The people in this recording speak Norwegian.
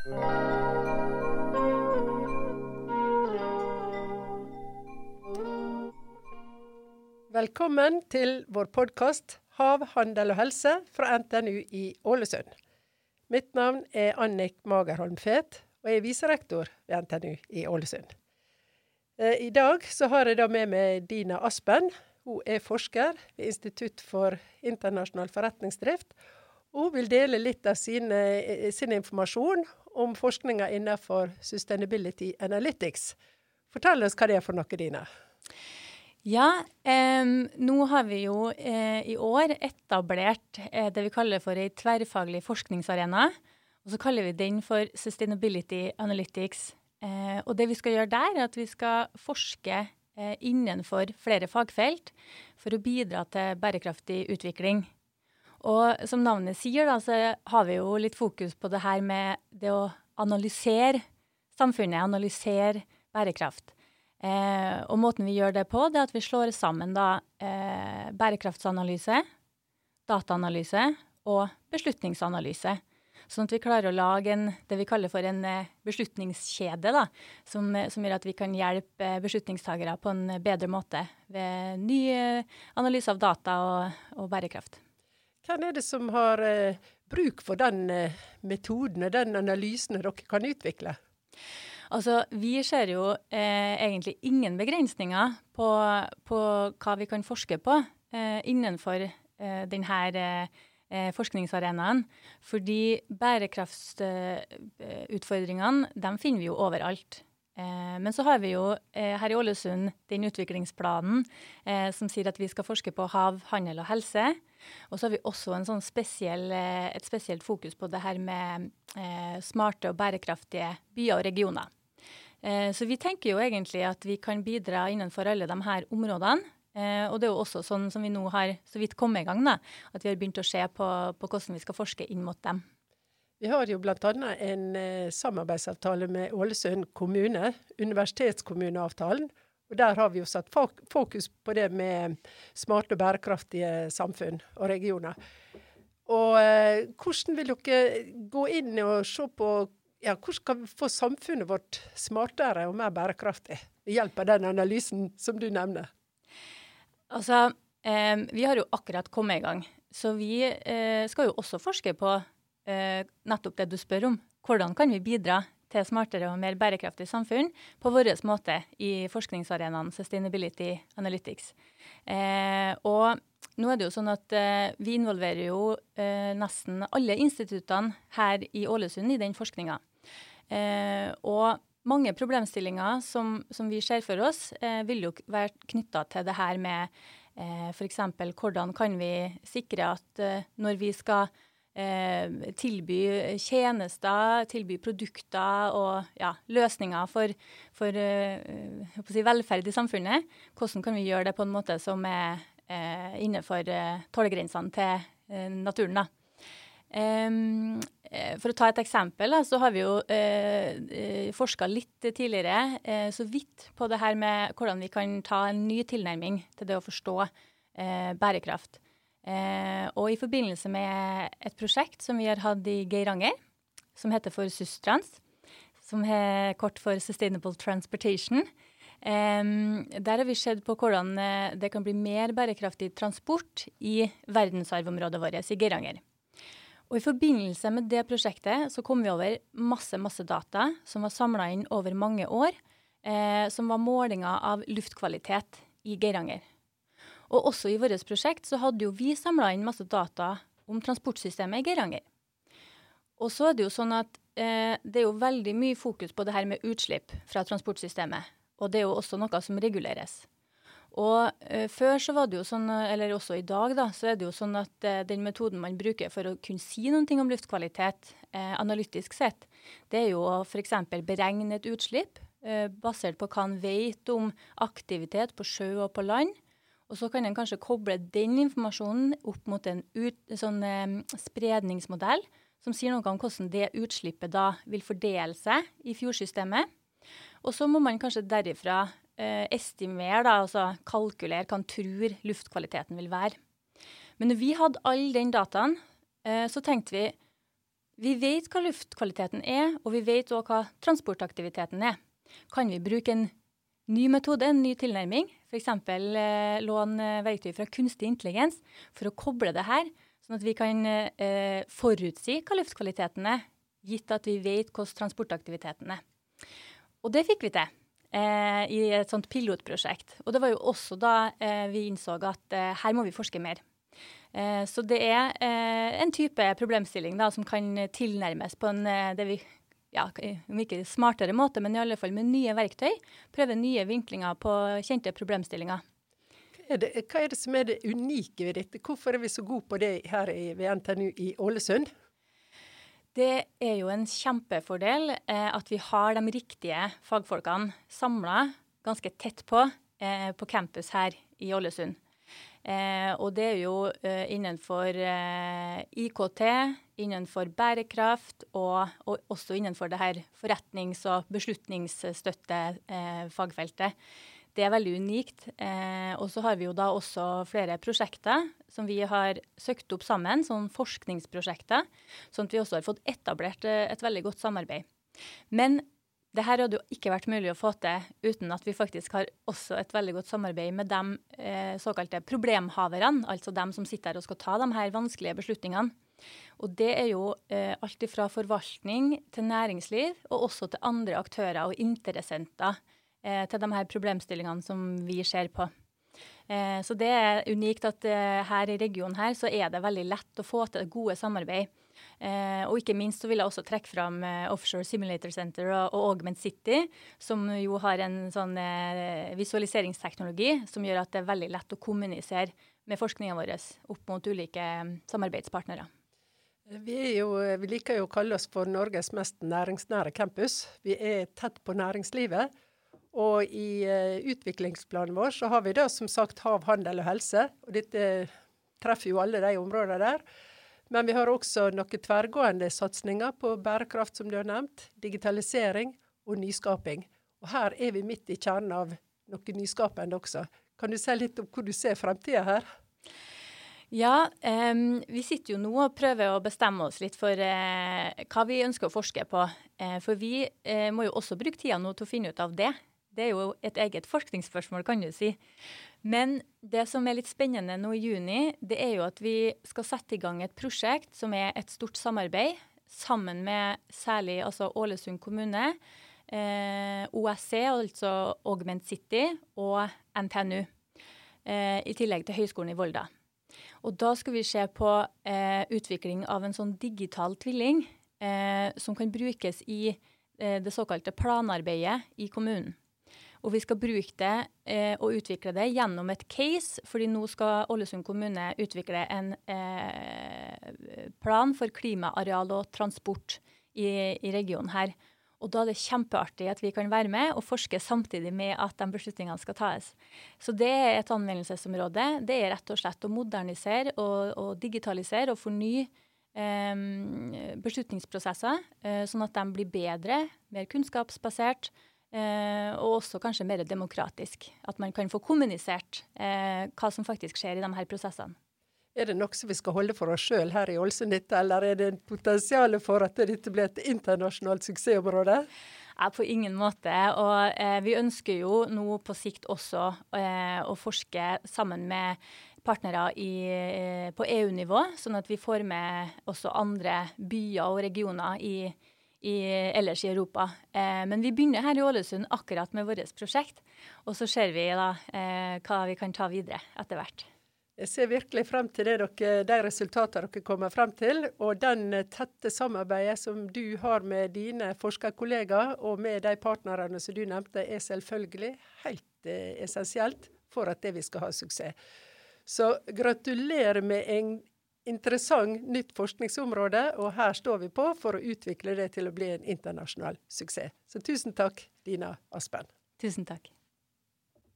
Velkommen til vår podkast 'Hav, handel og helse' fra NTNU i Ålesund. Mitt navn er Annik Magerholm Fet, og jeg er viserektor ved NTNU i Ålesund. Eh, I dag har jeg da med meg Dina Aspen. Hun er forsker ved Institutt for internasjonal forretningsdrift. Hun vil dele litt av sine, eh, sin informasjon om forskninga innenfor Sustainability Analytics. Fortell oss hva det er for noe, Dina. Ja, eh, nå har vi jo eh, i år etablert eh, det vi kaller for ei tverrfaglig forskningsarena. Og så kaller vi den for Sustainability Analytics. Eh, og det vi skal gjøre der, er at vi skal forske eh, innenfor flere fagfelt for å bidra til bærekraftig utvikling. Og som navnet sier, da, så har vi jo litt fokus på det her med det å analysere samfunnet, analysere bærekraft. Eh, og måten vi gjør det på, det er at vi slår sammen da eh, bærekraftsanalyse, dataanalyse og beslutningsanalyse. Sånn at vi klarer å lage en, det vi kaller for en eh, beslutningskjede, da, som, som, gjør at vi kan hjelpe beslutningstagere på en bedre måte ved ny eh, analyse av data og, og bærekraft. Hvem er det som har eh, bruk for den eh, metoden og den analysen dere kan utvikle? Altså, vi ser jo eh, egentlig ingen begrensninger på, på, hva vi kan forske på eh, innenfor eh, denne eh, forskningsarenaen. Fordi bærekraftsutfordringene, dem finner vi jo overalt. Eh, men så har vi jo eh, her i Ålesund den utviklingsplanen som sier at vi skal forske på hav, handel og helse. Og så har vi også sånn spesiell, et spesielt fokus på det her med smarte og bærekraftige byer og regioner. Eh, så vi tenker jo egentlig at vi kan bidra innenfor alle de her områdene. Eh, og det er jo også sånn som vi nå har så vidt kommet i gang, da, at vi har begynt å se på, på hvordan vi skal forske inn mot dem. Vi har jo bl.a. en eh, samarbeidsavtale med Ålesund kommune, universitetskommuneavtalen. Og Der har vi jo satt fokus på det med smarte og bærekraftige samfunn og regioner. Og eh, Hvordan vil dere gå inn og se på ja, hvordan skal vi få samfunnet vårt smartere og mer bærekraftig ved hjelp av den analysen som du nevner? Altså, eh, vi har jo akkurat kommet i gang. Så vi eh, skal jo også forske på eh, nettopp det du spør om. Hvordan kan vi bidra til smartere og mer bærekraftig samfunn på vår måte i forskningsarenaen Sustainability Analytics. Eh, og nå er det jo sånn at eh, vi involverer jo eh, nesten alle instituttene her i Ålesund i den forskninga. Eh, og mange problemstillinger som, som, vi ser for oss, eh, vil jo være knytta til det her med eh, f.eks. hvordan kan vi sikre at eh, når vi skal eh, tilby tjenester, tilby produkter og ja, løsninger for, for eh, si velferd i samfunnet, hvordan kan vi gjøre det på en måte som er eh, innenfor tålegrensene til naturen? da. Um, for å ta et eksempel, så har vi jo eh, eh forska litt tidligere eh, så vidt på det her med hvordan vi kan ta en ny tilnærming til det å forstå eh, bærekraft. Eh, og i forbindelse med et prosjekt som vi har hatt i Geiranger, som heter for Sustrans, som er kort for Sustainable Transportation, eh, der har vi sett på hvordan det kan bli mer bærekraftig transport i verdensarvområdet vårt i Geiranger. Og I forbindelse med det prosjektet så kom vi over masse masse data som var samla inn over mange år, eh, som var målinger av luftkvalitet i Geiranger. Og også i vårt prosjekt så hadde jo vi samla inn masse data om transportsystemet i Geiranger. Og så er det jo sånn at eh, det er jo veldig mye fokus på det her med utslipp fra transportsystemet. Og det er jo også noe som reguleres. Og eh, før så var det jo sånn, eller også i dag, da, så er det jo sånn at eh, den metoden man bruker for å kunne si noe om luftkvalitet eh, analytisk sett, det er jo å f.eks. beregne et utslipp eh, basert på hva en vet om aktivitet på sjø og på land. Og så kan en kanskje koble den informasjonen opp mot en ut, sånn eh, spredningsmodell som sier noe om hvordan det utslippet da vil fordele seg i fjordsystemet. Og så må man kanskje derifra eh, estimere, da, altså kalkulere hva en tror luftkvaliteten vil være. Men når vi hadde all den dataen, eh, så tenkte vi Vi vet hva luftkvaliteten er, og vi vet òg hva transportaktiviteten er. Kan vi bruke en ny metode, en ny tilnærming, f.eks. Eh, låne verktøy fra kunstig intelligens for å koble det her, sånn at vi kan eh, forutsi hva luftkvaliteten er, gitt at vi vet hvordan transportaktiviteten er. Og det fikk vi til eh, i et sånt pilotprosjekt. Og det var jo også da eh, vi innså at eh, her må vi forske mer. Eh, så det er eh, en type problemstilling da, som kan tilnærmes på en eh, det vi, ja, om ikke smartere måte, men i alle fall med nye verktøy. Prøve nye vinklinger på kjente problemstillinger. Hva er, det, hva er det som er det unike ved dette? Hvorfor er vi så gode på det her ved NTNU i Ålesund? Det er jo en kjempefordel eh, at vi har de riktige fagfolkene samla ganske tett på eh, på campus her i Ålesund. Eh, og det er jo eh, innenfor eh, IKT, innenfor bærekraft og, og, også innenfor det her forretnings- og beslutningsstøtte-fagfeltet. Eh, det er veldig unikt. Eh, og så har vi jo da også flere prosjekter som vi har søkt opp sammen, sånn forskningsprosjekter, sånn at vi også har fått etablert eh, et veldig godt samarbeid. Men det her hadde jo ikke vært mulig å få til uten at vi faktisk har også et veldig godt samarbeid med de eh, såkalte problemhaverne, altså dem som sitter her og skal ta de her vanskelige beslutningene. Og det er jo eh, alt fra forvaltning til næringsliv, og også til andre aktører og interessenter eh, til de her problemstillingene som vi ser på. Eh, så det er unikt at eh, her i regionen her så er det veldig lett å få til gode samarbeid Eh, og ikke minst så vil jeg også trekke fram eh, Offshore Simulator Center og, og, Augment City, som jo har en sånn visualiseringsteknologi som gjør at det er veldig lett å kommunisere med forskninga vår opp mot ulike samarbeidspartnere. Vi, jo, vi, liker jo å kalle oss for Norges mest næringsnære campus. Vi er tett på næringslivet. Og i uh, utviklingsplanen vår så har vi da som sagt hav, handel og helse. Og dette treffer jo alle de områdene der. Men vi har også noen tverrgående satsinger på bærekraft, som du har nevnt, digitalisering og nyskaping. Og her er vi midt i kjernen av noe nyskapende også. Kan du si litt om hvor du ser fremtida her? Ja, um, vi sitter jo nå og prøver å bestemme oss litt for uh, hva vi ønsker å forske på. Uh, for vi uh, må jo også bruke tida nå til å finne ut av det. Det er jo et eget forskningsspørsmål, kan du si. Men det som er litt spennende nå i juni, det er jo at vi skal sette i gang et prosjekt som er et stort samarbeid sammen med særlig altså Ålesund kommune, OSC, altså Augment City, og NTNU. I tillegg til Høgskolen i Volda. Og da skal vi se på eh, utvikling av en sånn digital tvilling eh, som kan brukes i eh, det såkalte planarbeidet i kommunen. Og vi skal bruke det eh, og utvikle det gjennom et case, fordi nå skal Ålesund kommune utvikle en eh, plan for klimaareal og transport i, i, regionen her. Og da er det kjempeartig at vi kan være med og forske samtidig med at de beslutningene skal tas. Så det er et anvendelsesområde. Det er rett og slett å modernisere og, og digitalisere og fornye eh, beslutningsprosesser, eh, sånn at de blir bedre, mer kunnskapsbasert Eh, og også kanskje mer demokratisk. At man kan få kommunisert eh, hva som faktisk skjer i de her prosessene. Er det noe vi skal holde for oss sjøl her i Ålesund, eller er det en potensial for at dette blir et internasjonalt suksessområde? Ja, på ingen måte. Og eh, vi ønsker jo nå på sikt også eh, å forske sammen med partnere i, eh, på EU-nivå, sånn at vi får med også andre byer og regioner i, i, ellers i Europa. Eh, men vi begynner her i Ålesund akkurat med vårt prosjekt. Og så ser vi da eh, hva vi kan ta videre etter hvert. Jeg ser virkelig frem til dere, de resultatene dere kommer frem til. Og den tette samarbeidet som du har med dine forskerkollegaer og med de partnerne som du nevnte, er selvfølgelig helt eh, essensielt for at det vi skal ha suksess. Så gratulerer med en interessant nytt forskningsområde, og her står vi på for å utvikle det til å bli en internasjonal suksess. Så tusen takk, Dina Aspen. Tusen takk.